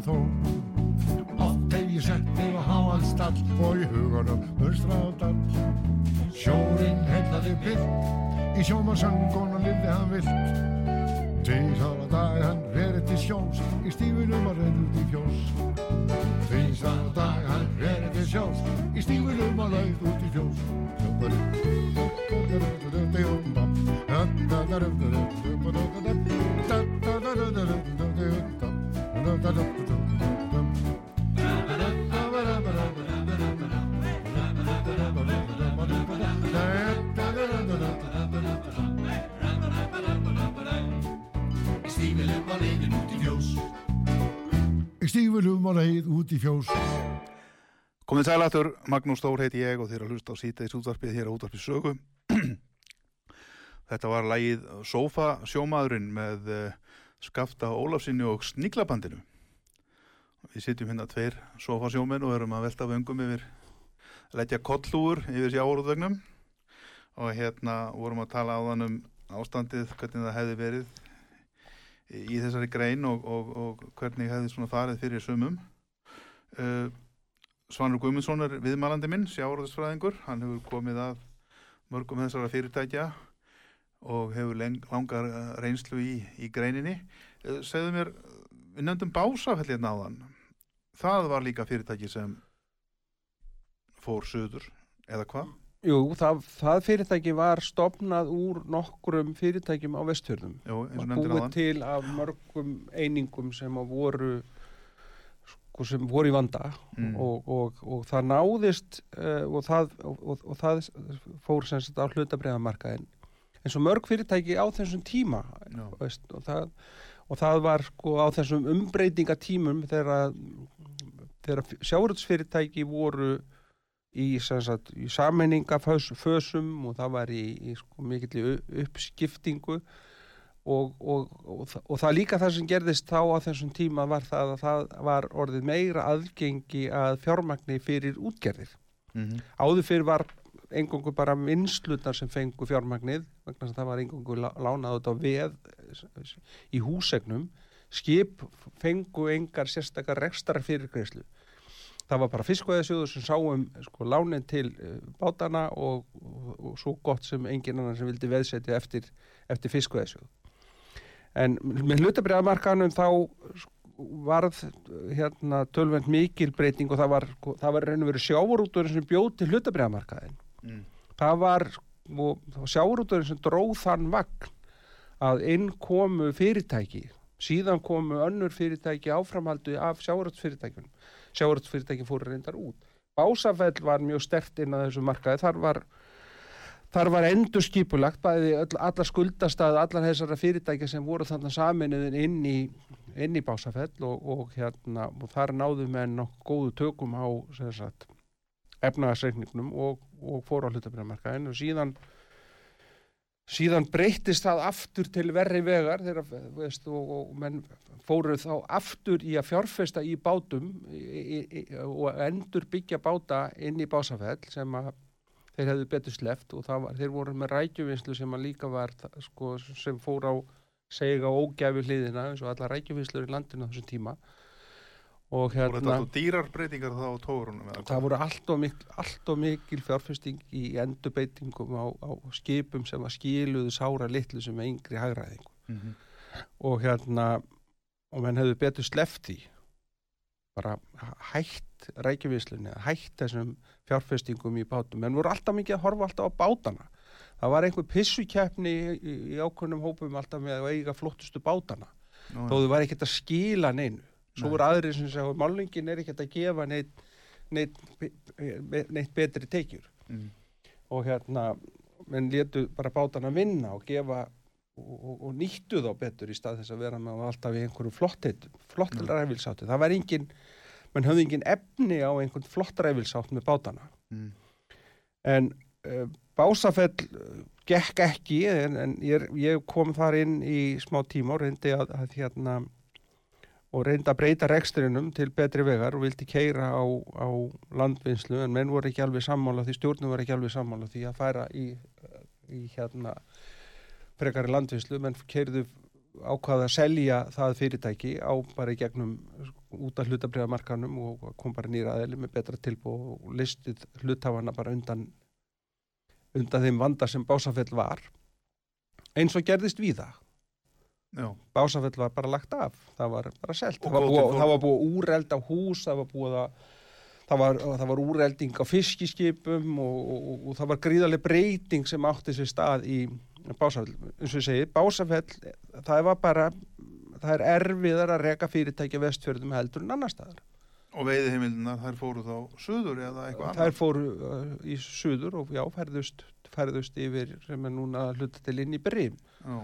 þó. Oft hef ég sett mig á háan stall Og í hugunum dall Sjórin heitlaði vilt Í sjómansöngunum lifði út í fjós Komið sælatur, Magnús Þór heiti ég og þeir að hlusta á sítaðis útvarpið hér á útvarpið sögu. Þetta var lægið Sofa sjómaðurinn með uh, Skafta Ólafsinni og Sníklabandinu. Við sitjum hérna tveir sofa sjómenn og erum að velta vöngum yfir leggja kollúur yfir sjáurúðvegnum og hérna vorum að tala á þann um ástandið, hvernig það hefði verið í þessari grein og, og, og hvernig hefði svona farið fyrir sumum. Uh, Svanur Guðmundsson er viðmælandi minn, sjáurðisfræðingur. Hann hefur komið að mörgum þessara fyrirtækja og hefur langar reynslu í, í greininni. Eh, segðu mér, við nefndum básafell hérna á þann. Það var líka fyrirtæki sem fór söður, eða hvað? Jú, það, það fyrirtæki var stopnað úr nokkrum fyrirtækjum á vestfjörðum. Jú, eins og nefndir á búið þann. til af mörgum einingum sem að voru sko, sem voru í vanda Mm. og, og, og það náðist uh, og, það, og, og það fór sem sagt á hlutabreiðamarkaðin eins og mörg fyrirtæki á þessum tíma Já. veist, og, það, og það var sko á þessum umbreytingatímum þegar þegar sjáuröldsfyrirtæki voru í, í sameiningafösum og það var í, í sko, mikill uppskiptingu og, og, og, og það líka það sem gerðist þá á þessum tíma var það að það var orðið meira aðgengi að fjármagni fyrir útgerðir. Mm Áður fyrir var engungu bara vinslutar sem fengu fjármagnið vegna það var engungu lánað út á veð eh, í húsegnum. Skip fengu engar sérstakar rekstar fyrirgreyslu það var bara fiskvæðasjóður sem sáum sko, lánin til uh, bátana og, og, og svo gott sem engin annan sem vildi veðsetja eftir, eftir fiskvæðasjóð en með hlutabriðamarkanum þá varð hérna tölvend mikil breyting og það var, það var reynir verið sjávarúturinn sem bjóð til hlutabriðamarkaðin Mm. það var og, var sjávarúturinn sem dróð þann vagn að inn komu fyrirtæki. Síðan komu önnur fyrirtæki áframhaldu af sjávarútsfyrirtækjunum sjávarútsfyrirtækin fóru reyndar út. Básafell var mjög stert inn að þessu markaði. Þar var Þar var endur skipulagt bæði alla skuldastað, allar þessara fyrirtækja sem voru þannig saminuðin inn í, inn í Básafell og, og, hérna, og þar náðu með nokkuð góðu tökum á efnaðarsreikningnum og, og fóru á hlutabriðamarkaðin og síðan síðan breyttist það aftur til verri vegar þegar, veist, og, menn fóru þá aftur í að fjárfesta í bátum í, í, og endur byggja báta inn í Básafell sem að þeir hefðu betur sleft og það var, þeir voru með rækjuvinslu sem að líka var sko, sem fór á sega ógæfi hliðina eins og alla rækjuvinslur í landinu á þessum tíma og Og þetta hérna var dýrar breytingar þá á tórunum. eða það voru allt og, mikil, allt og mikil fjárfesting í endurbeitingum á, á skipum sem að skiluðu sára litlu sem er yngri hagræðingu Mhm. og hérna og menn hefðu betur sleft því bara hætt rækjuvislunni, hætt þessum fjárfestingum í bátum, menn voru alltaf mikið að horfa alltaf á bátana. Það var einhver pissukeppni í, í, ákveðnum hópum alltaf með að eiga flottustu bátana. Nú, þó þau var ekkert að skila neinu. Svo voru aðrir sem segja að málningin er ekkert að gefa neitt, neitt, neitt betri tekjur. Mm. og hérna menn letu bara bátana vinna og gefa og, og, og nýttu þá betur í stað þess að vera með alltaf í einhverju flott Já. ræfilsáttu, það var engin menn höfðu engin efni á einhvern flott ræfilsátt með bátana Mm. en uh, Básafell uh, gekk ekki en, en ég, ég kom þar inn í smá tíma og reyndi að, að hérna og reyndi að breyta reksturinnum til betri vegar og vildi keira á, á landvinnslu en menn voru ekki alveg sammála því stjórnum voru ekki alveg sammála því að færa í, í hérna frekari landvinnslu menn keirðu ákvaða að selja það fyrirtæki á bara í gegnum út af hlutabriðamarkanum og kom bara nýra aðeili með betra tilbúð og listið hlutafana bara undan undan þeim vanda sem Básafell var. Eins og gerðist við það Já, Básafell var bara lagt af. Það var bara selt. Það var, búið, það var búið að úrelda hús það var búið að það var, það var úrelding á fiskiskipum og, og, og, og það var gríðarlega breyting sem átti sér stað í Básafell. Eins og ég segi, Básafell það var bara það er erfiðar að reka fyrirtækja vestfjörðum heldur en annar staðar og veiðihimildunar, þær fóru þá söður eða eitthvað þær annað. fóru uh, í suður og já, færðust, færðust yfir sem er núna hluta til inn í Brim Já.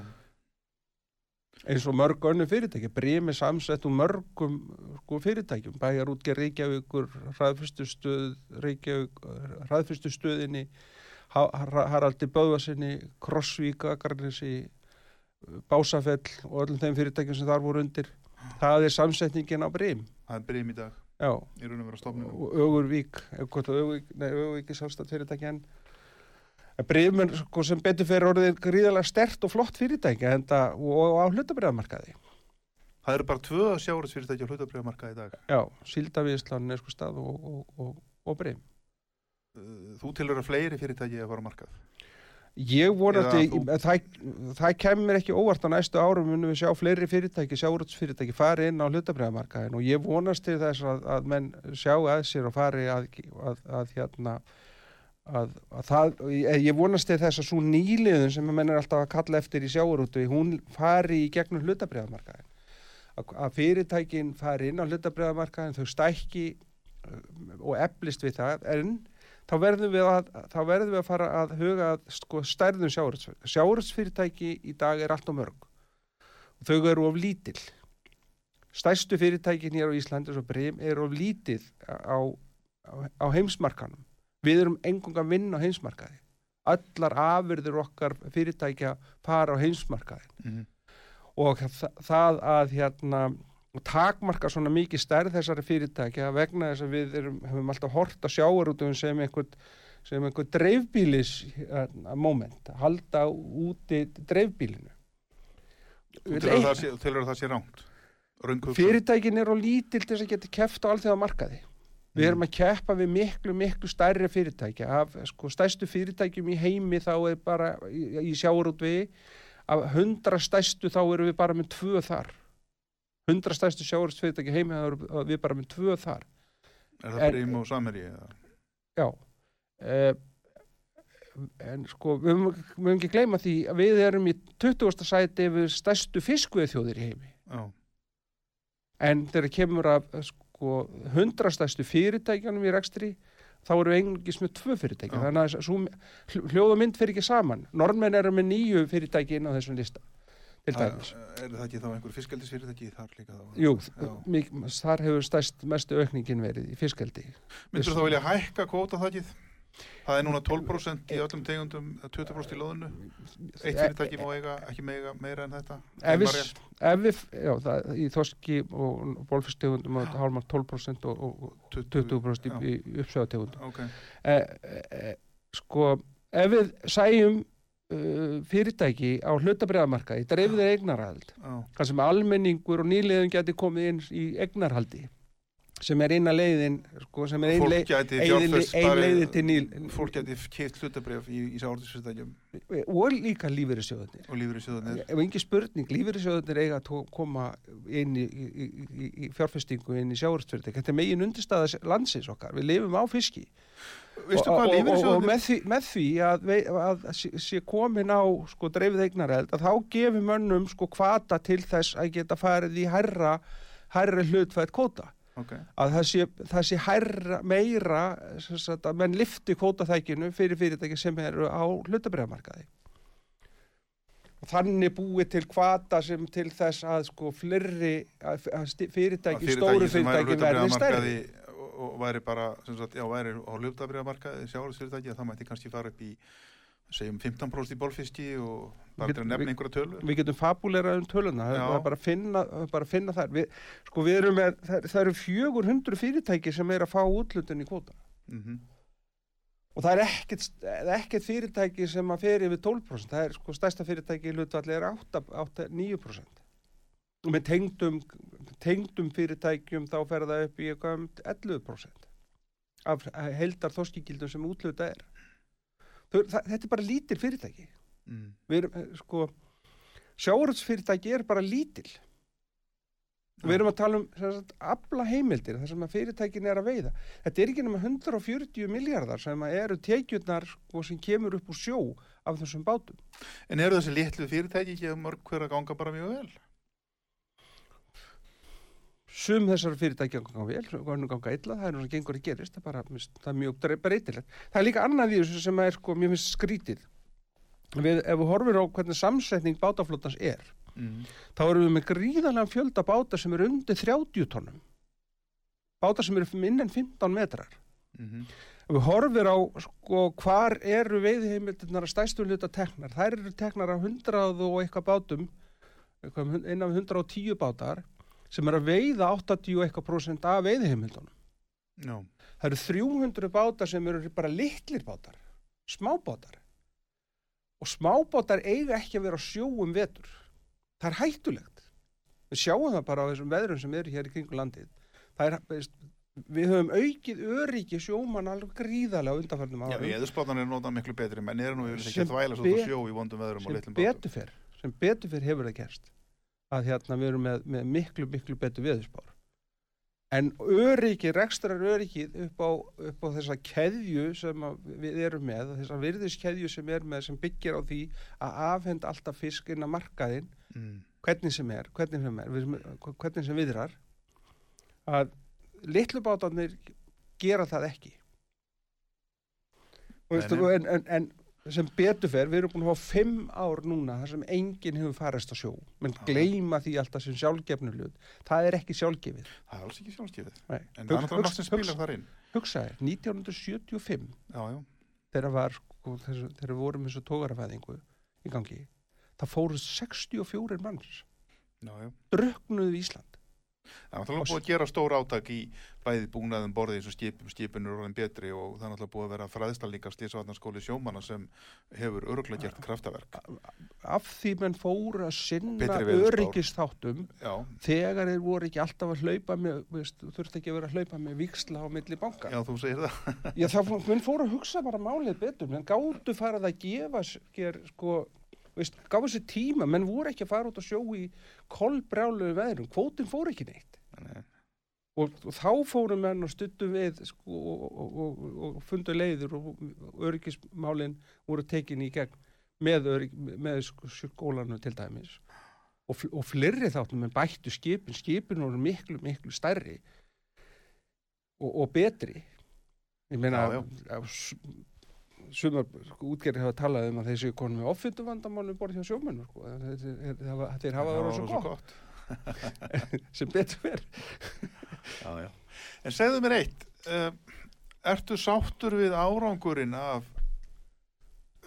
eins og mörg önnu fyrirtæki, bremi samsett um mörgum sko, fyrirtækjum, bæjar útgerð Reykjavíkur, hraðfyrstustöð, Reykjavík, hraðfyrstustöðinni, Haraldi Böðvarsinni, Krossvík, Akarnesi, Básafell og öllum þeim fyrirtækjum sem þar voru undir. Það er samsetningin á brem. Það er brím í dag, Já, í raun og vera stofnum. og Ögurvík, Ögurvík, er sjálfstætt fyrirtæki en breyfum sko, sem betur fyrir orðið gríðalega stert og flott fyrirtæki enda, og á hlutabriðamarkaði. Það eru bara tvö sjáurðsfyrirtæki á hlutabriðamarka í dag. Já, Síldavíslan er sko stað og, og, og, og breyf. Uh, Þú tilur að fleiri fyrirtæki að fara markað. Ég vonandi, Eða það, það kemur ekki óvart á næstu árum munum við sjá fleiri fyrirtæki, sjáurðsfyrirtæki fari inn á hlutabriðamarkaðin og ég vonast til þess að, að menn sjá að sér og fari að, að, að hérna að, að það, ég ég vonast til þess að svo nýliðun sem menn er alltaf að kalla eftir í sjáurútu, hún fari í gegnum hlutabriðamarkaðin að, fyrirtækin fari inn á hlutabriðamarkaðin þau stækki uh, og eflist við það en þá verðum við að, þá verðum við að fara að huga að sko, stærðum sjáurútsfyrirtæki sjáurútsfyrirtæki í dag er allt og mörg. Og þau eru of lítil. Stærstu fyrirtækin hér á Íslandi svo Brim eru of lítið á, á, á heimsmarkanum við erum engung að vinna á heimsmarkaði. Allar afurður okkar fyrirtækja fara á heimsmarkaði Mm og þa það að hérna takmarka svona mikið stærð þessari fyrirtækja vegna þess að við erum, hefum alltaf hort að sjáarútum sem einhvern sem einhvern dreifbílis hérna, moment, halda úti dreifbílinu Þú telur að það sé, ránt. Fyrirtækin er á lítil til þess að geta keft á alþjóða markaði. Við erum að keppa við miklu, miklu stærri fyrirtækja af sko, stærstu fyrirtækjum í heimi þá er bara í, í sjáurútvegi af hundra stærstu þá erum við bara með tvö þar hundra stærstu sjáurútvegi í heimi við bara með tvö þar Er það brím og samherji? eða? já uh, en sko við höfum ekki gleyma því að við erum í 20. sæti yfir stærstu fiskveðþjóðir í heimi Já. en þegar kemur að sko hundrastæstu fyrirtækjanum í rekstri þá eru við engis með tvö fyrirtæki Já. þannig að hljóð og mynd fyrir ekki saman normenn eru með nýju fyrirtæki inn á þessum lista til dæmis Er það ekki þá einhver fiskeldisfyrirtæki þar líka þá? Jú, mik, þar hefur stærst mestu aukningin verið í fiskeldi Myndur þá vilja hækka kvóta þakkið? Það er núna 12% í öllum tegundum, eða 20% í loðinu. Eitt fyrirtæki má eiga, ekki meiga meira en þetta. ef við, ef við já, það, í þoski og bólfistegundum og hálfmann 12% og, og, og 20% Já. í, í uppsöðategundum Ok, eh, eh, sko ef við sæjum uh, fyrirtæki á hlutabriðamarkaði dreifðir eignarhald þar sem almenningur og nýliðum geti komið inn í eignarhaldi sem er eina leiðin sko, sem er ein, leið, ein, fjárfest ein leiðin til ný Fólk gæti keitt hlutabrif í, í sáortisfyrirtækjum og líka lífeyrissjóðunir og sjóðanir. ef engi spurning, lífeyrissjóðunir eiga að koma inn í, í, í, fjárfestingu inn í sjáurstfyrirtæk þetta er megin undirstaða landsins okkar. Við lifum á fiski og, og, og, með því, með því að, að sé, komin á sko, dreifið eignareld að þá gefur mönnum sko kvata til þess að geta farið í hærra hærri hlutfætt kóta Ok, að það sé, það sé hærra meira sagt, að menn lifti kvótaþækinu fyrir fyrirtæki sem eru á hlutabriðamarkaði og þannig búið til kvata sem til þess að sko sti- fyrirtæki, stóru fyrirtæki verði hlutabrifamarkaði og, væri bara, sem sagt, já, væri á hlutabrifamarkaði sjáortisfyrirtæki að það mætti kannski fara upp í segjum 15% í bólfiski og bara til að nefna einhverja tölu. við getum fabulerað um töluna það er bara að finna, bara að finna þar við, sko við erum með, það, það eru 400 fyrirtæki sem er að fá útlutun í kvóta. Mm og það er ekkert, er ekkert fyrirtæki sem að fer yfir 12% það er sko stærsta fyrirtæki í hlutvalli er 8, 8 9% og með tengdum, tengdum fyrirtækjum þá fer það upp í eitthvað um 11% af heldar þoskigildum sem útluta er Þau, það, þetta er bara lítil fyrirtæki mm. við erum, eh, sko sjáuröldsfyrirtæki er bara lítil Já. við erum að tala um sagt, afla heimildir þar sem að fyrirtækin er að veiða þetta er ekki nema 140 miljardar sem eru tekjurnar sko, sem kemur upp úr sjó af þessum bátum En eru þessi litlu fyrirtæki ekki að mörg hver að ganga bara mjög vel? Sum þessar fyrirtæki ganga vel, ganga illa það er sem gengur að gerist, það er, bara, það er mjög breytilegt. Það er líka annað í þessu sem er sko, mjög finnst skrítið við, ef við horfir á hvernig samsetning bátaflótans er Mm. þá erum við með gríðarlega fjölda báta sem eru undir 30 tónum báta sem eru minn en 15 metrar. Mm ef við horfir á sko, hvar eru veiðheimildirnar að stæstu hluta teknar þær eru teknar af 100 og eitthvað bátum eitthvað, innan við 110 bátar sem eru að veiða 80 og eitthvað prósent af veiðheimildunum Já, það eru 300 bátar sem eru bara litlir bátar smábátar. Og smábátar eiga ekki að vera á sjó um vetur. Það er hættulegt. Við sjáum það bara á þessum veðrum sem eru hér í kringu landið. Það er, við höfum aukið öryggi sjómann alveg gríðarlega á undanfærnum Já árum. veðurspátan er notað miklu betri menn eru nú yfir Sem að þvæla svo be- á sjó í vondum veðrum og sem litlum bátum. betur fyrr sem betur fyrr hefur það gerst að hérna við erum með, með miklu miklu betur veðurspár. En öryggi, rekstrar öryggi upp á, upp á þessa keðju sem við erum með þessa virðiskeðju sem er með sem byggir á því að afhenda alltaf fisk inn að markaðinn mm. hvernig sem er, hvernig sem er við- hvernig sem viðrar að litlu bátarnir gera það ekki. Og veistu, en, en, en sem betur fer, við erum búin að hafa fimm ár núna þar sem enginn hefur farist á sjó. Menn Já. gleyma því alltaf sem sjálfgefnu hlut. Það er ekki sjálfgefið. Það er alls ekki sjálfskefið Nei. En það er náttúrulega spilar hugsa, þar inn. hugsaði, 1975 Já, já, þegar var sko, þegar vorum þessu tógarafæðingu í gangi það fóru 64 manns. Druknuðu í Ísland Það er náttúrulega búið að gera stór átak í bæði búnaðum borðið eins og skipum, skipin eru orðin betri og það er náttúrulega búið að vera fræðsla líka slísavatnarskóli sjómanna sem hefur öruglega gert kraftaverk. af því menn fóru að sinna Já, þegar þeir voru ekki alltaf að hlaupa með, veist, þurfti ekki að vera að hlaupa með viksla á milli banka. já, þú segir það. Já, það menn fóru að hugsa bara málið betur, menn gátu farið að gefa sér, sko, veist, gáfu sér tíma, menn voru ekki að fara út að sjó í kolbrjálu veðrum, kvótin fór ekki neitt. Nei. Og, og þá fóru menn og stuttu við sko, og, og, og, og fundu leiður og öryggismálin voru tekin í gegn með, örygg, með sko, skólanu til dæmis og, fl- og fleiri þáttum en bættu skipin, skipin voru miklu, miklu stærri og, og betri ég meina Já, s- sumar sko, útgerðir hafa talað um að séu konum með offittu vandamálum borð hjá sjómennu sko. þeir, hafa- það svo gott sem betur já. En segðu mér eitt, uh, ertu sáttur við árangurinn af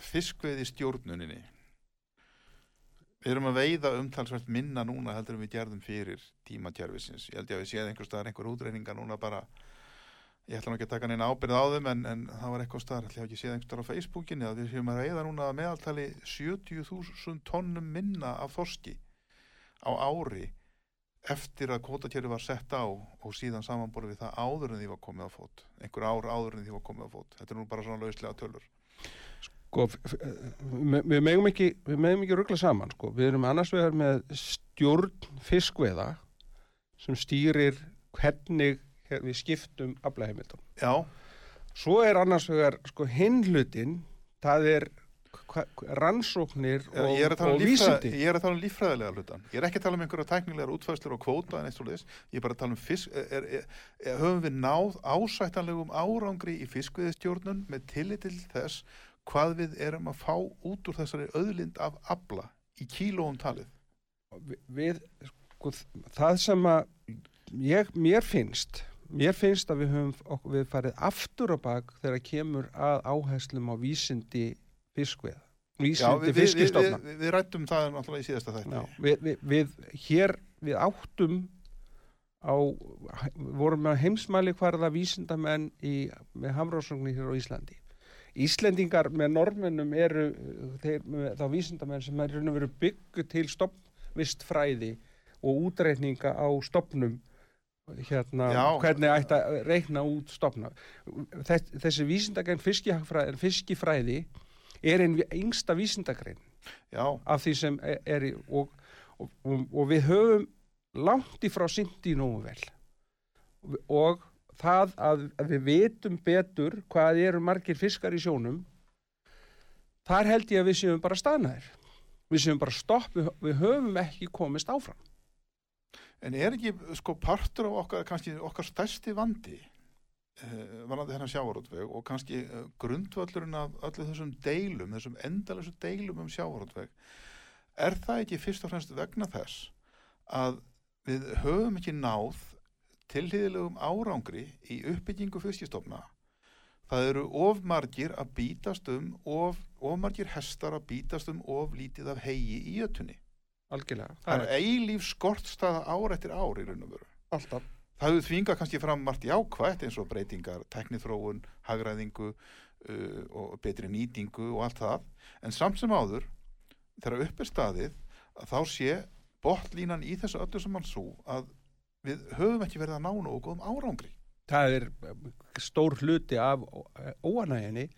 fiskveiði stjórnuninni? Við erum að veiða umtalsvært minna núna heldur við gerðum fyrir tímatjærfisins. Ég held ég að við séð einhver staðar einhver útreininga núna bara, ég ætla nú ekki að taka neina ábyrð á þeim en, en það var eitthvað staðar, ætla ég ekki séð einhver staðar á Facebookinni að við séum að veiða núna að meðaltali 70.000 tonnum minna af þorski á ári eftir að kvótakjöri var sett á og síðan samanborið við það áður en því var komið á fót. Einhver ár áður en því var komið á fót. Þetta er nú bara svona lauslega tölur. Sko, f- við megum ekki við megum ekki ruggla saman sko. við erum annars vegar með stjórn fiskveða sem stýrir hvernig við skiptum aflaheimildum. Já, svo er annars vegar sko, hinn hlutin það er rannsóknir og, ég, og um líffræð, vísindi. ég er að tala um líffræðilega hlutan ég er ekki að tala um einhverja tæknilegar útfæðslur og kvóta en eitt svo leiðis, ég er bara að tala um fisk er, er, er, höfum við náð ásættanlegum árangri í fiskveiðistjórnun með tillit til þess hvað við erum að fá út úr þessari öðlind af abla í kílóum talið? Við sko, það sem að ég, mér finnst mér finnst að við höfum við farið aftur á bak þegar kemur að áherslum á vísindi fiskveð Já, vísindi við, við, við, fiskistofna við, við rættum það náttúrulega í síðasta þætti. Já, við, við, við hér við áttum á vorum með heimsmæli hvarða vísindamenn í, með hamrásunni hér á Íslandi. Íslendingar með normennum eru þeir, þá vísindamenn sem er byggu til stopnvistfræði og útreikninga á stopnum hérna, Já. hvernig ætti að reikna út stopna Þess, þessi vísindagrein fiskifræði, fiskifræði er einn yngsta vísindagrein Já, af því sem er, er í, og, og, og, og við höfum langt í frá syndi nógu vel. Og það að, við vitum betur hvað eru margir fiskar í sjónum þar held ég að við séum bara staðnæðir. Við séum bara stopp, við, við höfum ekki komist áfram En er ekki sko partur af okkar, kannski okkar stærsti vandi uh, varandi þennan sjávarútveg og kannski uh, grundvöllurinn af öllu þessum deilum, þessum endalessu deilum um sjávarútveg er það ekki fyrst og fremst vegna þess að við höfum ekki náð tilhýðilegum árangri í uppbyggingu fiskistofna það eru of margir að bítast um of, of margir hestar að bítast um of lítið af hegi í jötunni algjörlega, það er eilíf skortstaða ár eftir ár í raun og veru. Alltaf. Það hefur þvingað kannski fram margt jákvætt eins og breytingar, teknithróun, hagræðingu uh, og betri nýtingu og allt það, en samt sem áður þegar upp er staðið að þá sé botlínan í þessu öllu sem mann svo að við höfum ekki verið að ná nógu góðum árangri. Það er stór hluti af óanæginni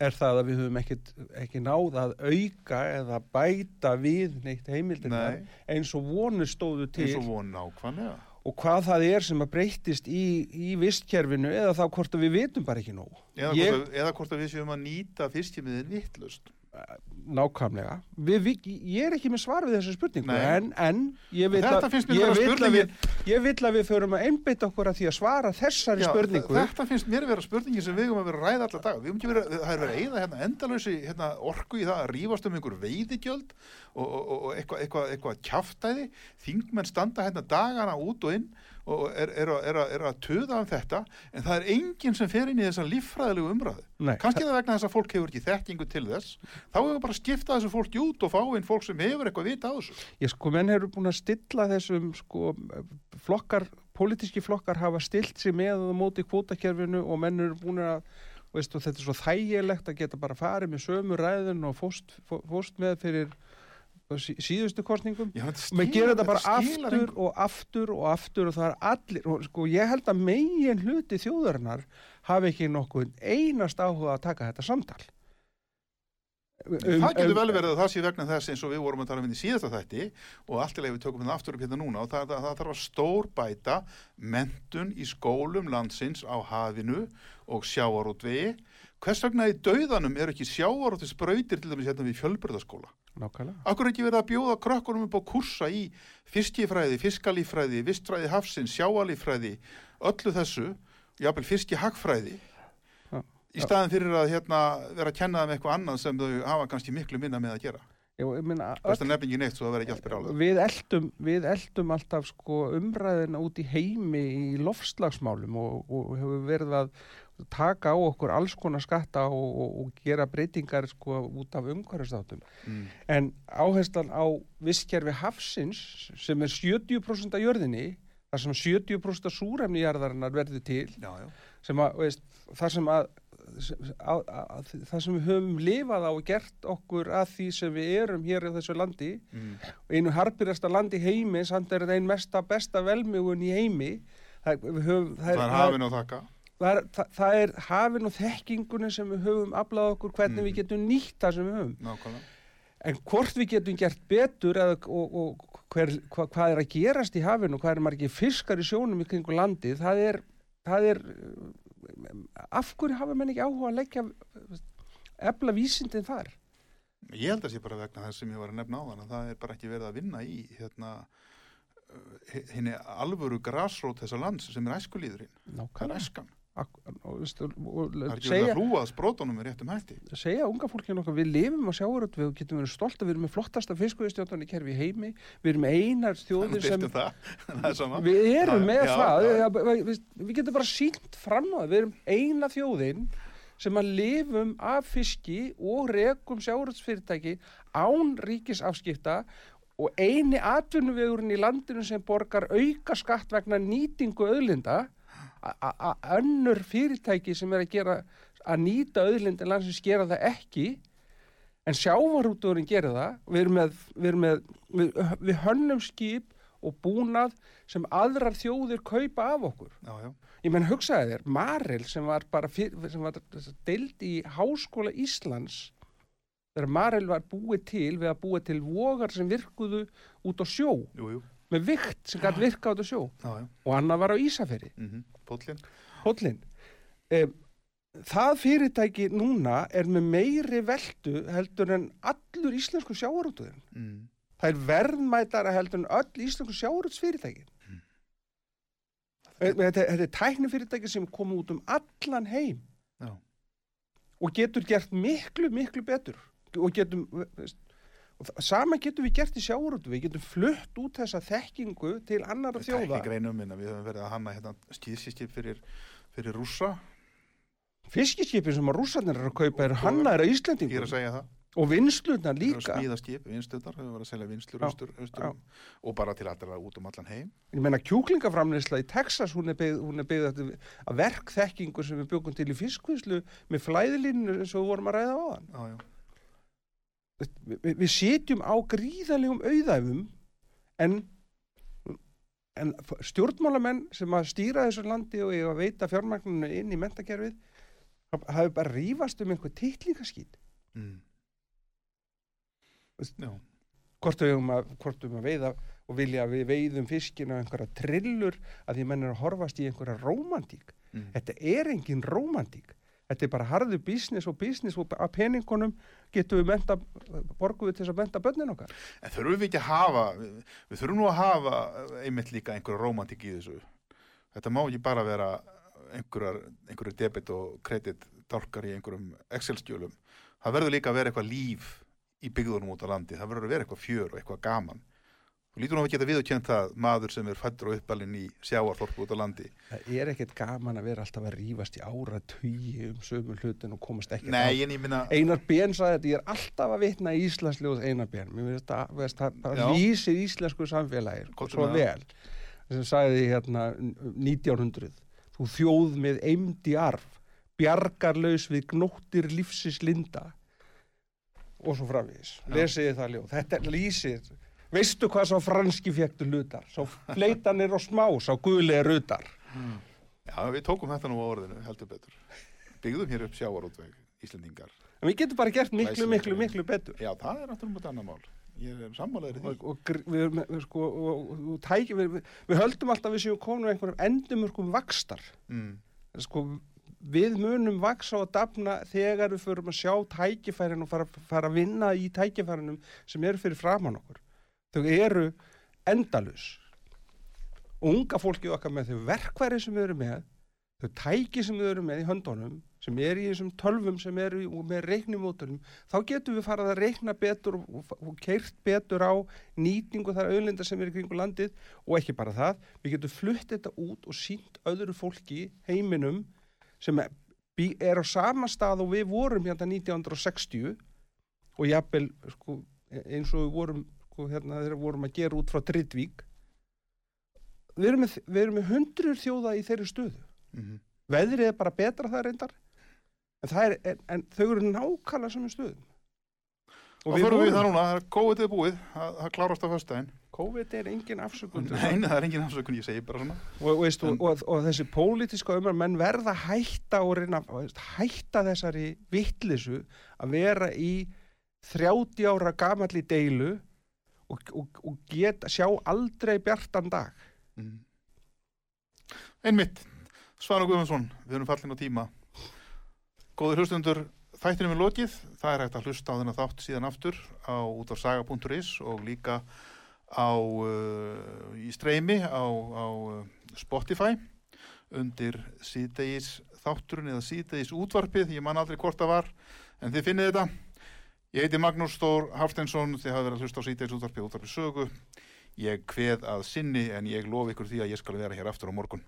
er það að við höfum ekkit, ekki náð að auka eða bæta við neitt heimildirnar Nei. eins og vonur stóðu til. Eins og von nákvæmlega. Og hvað það er sem að breytist í, í vistkerfinu eða þá hvort að við vitum bara ekki nóg. Eða, Ég- hvort, að, eða hvort að við séum að nýta fiskimiðin vittlust nákvæmlega. Við, við, ég er ekki með svar við þessu spurningu en, en ég vil að, að við ég vil að við förum að einbeita okkur að því að svara þessari Já, spurningu. Þetta finnst mér vera spurningi sem við höfum að vera að ræða allar dag. Við höfum ekki verið, það er verið að eyða hérna endalösi hérna, orku í það að rífast um einhver veiðigjöld og, og, og- eitthvað eitthva, eitthva kjaftæði. Þingmenn standa hérna dagana út og inn og er, er, er, er að töða um þetta en það er enginn sem fer inn í þessa líffræðilegu umræðu. Kannski það vegna þess að fólk hefur ekki þekkingu til þess. Þá hefur bara að skipta þessu fólki út og fá inn fólk sem hefur eitthvað vita á þessu. Ég sko, menn eru búin að stilla þessum sko, flokkar, pólitíski flokkar hafa stilt sig með og móti kvótakerfinu og menn eru búin að veist, og þetta er svo þægilegt að geta bara farið með sömu ræðun og fóst, fó- fóst með fyrir síðustu kostningum Já, og skilar- gera þetta bara aftur engu. og aftur og aftur og það er allir og sko ég held að megin hluti þjóðarinnar hafi ekki nokkuð einast áhuga að taka þetta samtal Um- það getur um- vel verið að það sé vegna þess eins og við vorum að tala um hérna í síðasta þætti og allt í leið við tökum hérna aftur upp hérna núna og það, það, það þarf að stór bæta mentun í skólum landsins á hafinu og sjávarútvegi. Hvers vegna í dauðanum eru ekki sjávarútvis brautir til dæmis hérna við fjölbröðaskóla nákvæmlega. Akkur er ekki verið að bjóða krökkunum upp á kursa í fiskifræði, fiskalífræði, vistfræði hafsins, sjáalífræði, öllu þessu, jafnvel fiskihagfræði. Í staðin fyrir að hérna, vera að kenna þeim eitthvað annað sem þau hafa kannski miklu minna með að gera. Best að nefningin eitt svo það vera ekki allt byrjálað. við eldum, við eldum alltaf sko umræðina út í heimi í lofslagsmálum og, og hefur verið að taka á okkur alls konar skatta og, og, og gera breytingar sko út af umhverfistátum. Mm. En áherslan á visskerfi hafsins sem er 70% af jörðinni, þar sem 70% af súrefni jarðarinnar verður til, Já, já. sem að, veist, þar sem að, að, að, að það sem við höfum lifað á og gert okkur að því sem við erum hér í þessu landi Mm. einu harbyrjasta land í heimi samt er þetta ein mesta besta velmjögun í heimi það, höfum, það, Það er hafin og þakka. það, er, það, er hafin og þekkingunni sem við höfum aflað okkur hvernig Mm. við getum nýtt það sem við höfum Nákvæmlega. en hvort við getum gert betur eða, og, og hver, hva, hvað er að gerast í hafinu hvað er margir fiskar í sjónum í kringu landi það er, það er af hverju hafa menn ekki áhuga að leggja efla vísindin þar Ég held að sé bara vegna þess sem ég var að nefna á þann að það er bara ekki verið að vinna í hérna uh, henni alvöru grasrót þessa lands sem er æskulíðurinn. Það er æskan. Er segja, hlúa að sprótunum með réttum hætti. segja unga fólkinu okkar, við lifum á sjáuröld, við getum verið stolt að við erum með flottasta fiskveiðstjóðan í kerfi heimi, við erum einar þjóðir sem, er við erum með já, það, já. við, við, við getum bara sínt fram á það, við erum eina þjóðin sem að lifum af fiski og rekum sjáuröldsfyrirtæki án ríkisafskipta og eini atvinnuvegurinn í landinu sem borgar auka skatt vegna nýtingu auðlinda að önnur fyrirtæki sem er að gera að nýta auðlindin landsins gera það ekki en sjávarútugurinn gerir það við með, við, með við, við hönnum skip og búnað sem aðrar þjóðir kaupa af okkur Já, já. ég menn hugsaði þér, Marel sem var bara deild í Háskóla Íslands þegar Marel var búið til við að búið til vogar sem virkuðu út á sjó Jú, jú. Með vikt sem gæti virka á sjó. Já, já. og annað var á Ísaferi Mm Póllinn. Hóllin um, það fyrirtæki núna er með meiri veldu heldur en allur íslensku sjávarútuðin Mm. það er verðmætara heldur en öll íslensku sjávarútsfyrirtæki þetta, þetta er tæknifyrirtæki sem kom út um allan heim. Já. og getur gert miklu, miklu betur. Og getum veist, sama getum við gert í sjáurútu við getum flutt út þessa þekkingu til annara þjóða. Tækni greinum minna, við höfum verið að hanna hérna skýðsískip fyrir, fyrir rússa. Fiskiskipin sem að rússarnir eru að kaupa eru hannaðir að Ég er Íslandingum að segja það. Og að líka. smíða skip, vinstöðar, við höfum verið að selja vinslur austur, austur, og bara til allra út um allan heim. Ég meina kjúklingaframleysla í Texas hún er byggð, er að, verkþekkingu sem við byggum til í fiskvíslu með flæðilínu eins og við vorum að ræða á þann Já, já, við, við sitjum á gríðalegum auðæfum en, en stjórnmálamenn sem að stýra þessu landi og eiga að veita fjármagninu inn í mentakerfið hafi bara rífast um einhver titlingaskýt mm. já. hvort við um að, um að veiða og vilja að við veiðum fiskinu á einhverja trillur að því menn er að horfast í einhverja rómantík Mm. þetta er engin rómantík þetta er bara harðu business og business og að peningunum getum við menta borgum við til þess að menta börnin okkar En þurfum við ekki að hafa, við, við þurfum nú að hafa einmitt líka einhverja rómantik í þessu. Þetta má ekki bara vera einhverju debit og kredit dálkar í einhverjum Excel-skjölum. Það verður líka að vera eitthvað líf í byggðunum út á landi. Það verður að vera eitthvað fjör og eitthvað gaman. Þú lítur nú að geta viðurkjönt það maður sem er fættur og uppalinn í sjáarþorpu út á landi. það er ekkert gaman að vera alltaf að rífast í ára tugi um sömu hlutin og komast ekki Nei, en ég minna, Einar Ben sagði þetta, ég er alltaf að vitna í Íslandsljóð Einar Ben, mér finnst það, það, það lýsir íslensku samfélagi Komdu svo með það. vel. Sem sagði hérna 1900 þú þjóð með eimdi arf bjargarlaus við gnóttir lífsins linda. Og svo framvís, lesiði það ljóð. Þetta lýsir, veistu hvað sá franski fjektu hlutar, sá fleitanir og smá, sá guðlega rutar já, við tókum þetta nú á orðinu, heldur betur. Byggðum hér upp sjáarútveg, Íslendingar. en við getum bara gert miklu, Glæsilegt. miklu, miklu betur Já, það er náttúrulega þetta annar mál. Ég er sammálaður í því. við, við, sko, við, við, höldum alltaf við séum komin á einhverjum endumörkum vakstar Mm. sko, við munum vaksa og dafna þegar við förum að sjá tækifærin og fara, fara að vinna í tækifærinum sem eru fyrir framann okkur þau eru endalus og unga fólkið okkar með þau verkværi sem við erum með þau tæki sem við erum með í höndunum sem er í þessum tölvum sem eru í- með reiknimótunum, þá getum við farað að reikna betur og, og, keirt betur á nýtingu þar auðlinda sem er í kringu landið. Og ekki bara það, við getum flutt þetta út og sínt öðru fólki heiminum sem er, er á sama stað og við vorum hérna 1960 og jafnvel sko, eins og við vorum sko, hérna, þegar vorum að gera út frá Drittvík við erum með, með hundruður þjóða í þeirri stöðu. Mm veðrið er bara betra það reyndar en, það er, en, en þau eru nákvæmlega saman stöðum. Og við förum við það núna, það er COVID er búið, það, það klárast á föstudaginn. COVID er engin afsökun Nei, nei, það er engin afsökun, ég segi bara svona. og, veist, En- og, og, og þessi pólitíska umar menn verða hætta og reyna hætta þessari vittlisu að vera í 30 ára gamalli deilu og, og, og geta sjá aldrei bjartan dag Mm. Einmitt, Svanu Guðmundsson, við erum fallin á tíma. Góður hlustundur, þættinum er lokið. Það er hægt að hlusta á þennan þátt síðan aftur á út af saga.is og líka á, uh, í streymi á, á uh, Spotify undir síðdegis þátturinn eða síðdegis útvarpið, ég man aldrei hvort það var, en þið finnið þetta. Ég heiti Magnús Stór Hafsteinsson, þið hafa verið að hlusta á síðdegis útvarpið, útvarpið sögu. Ég kveð að sinni en ég lofi ykkur því að ég skal vera hér aftur á morgun.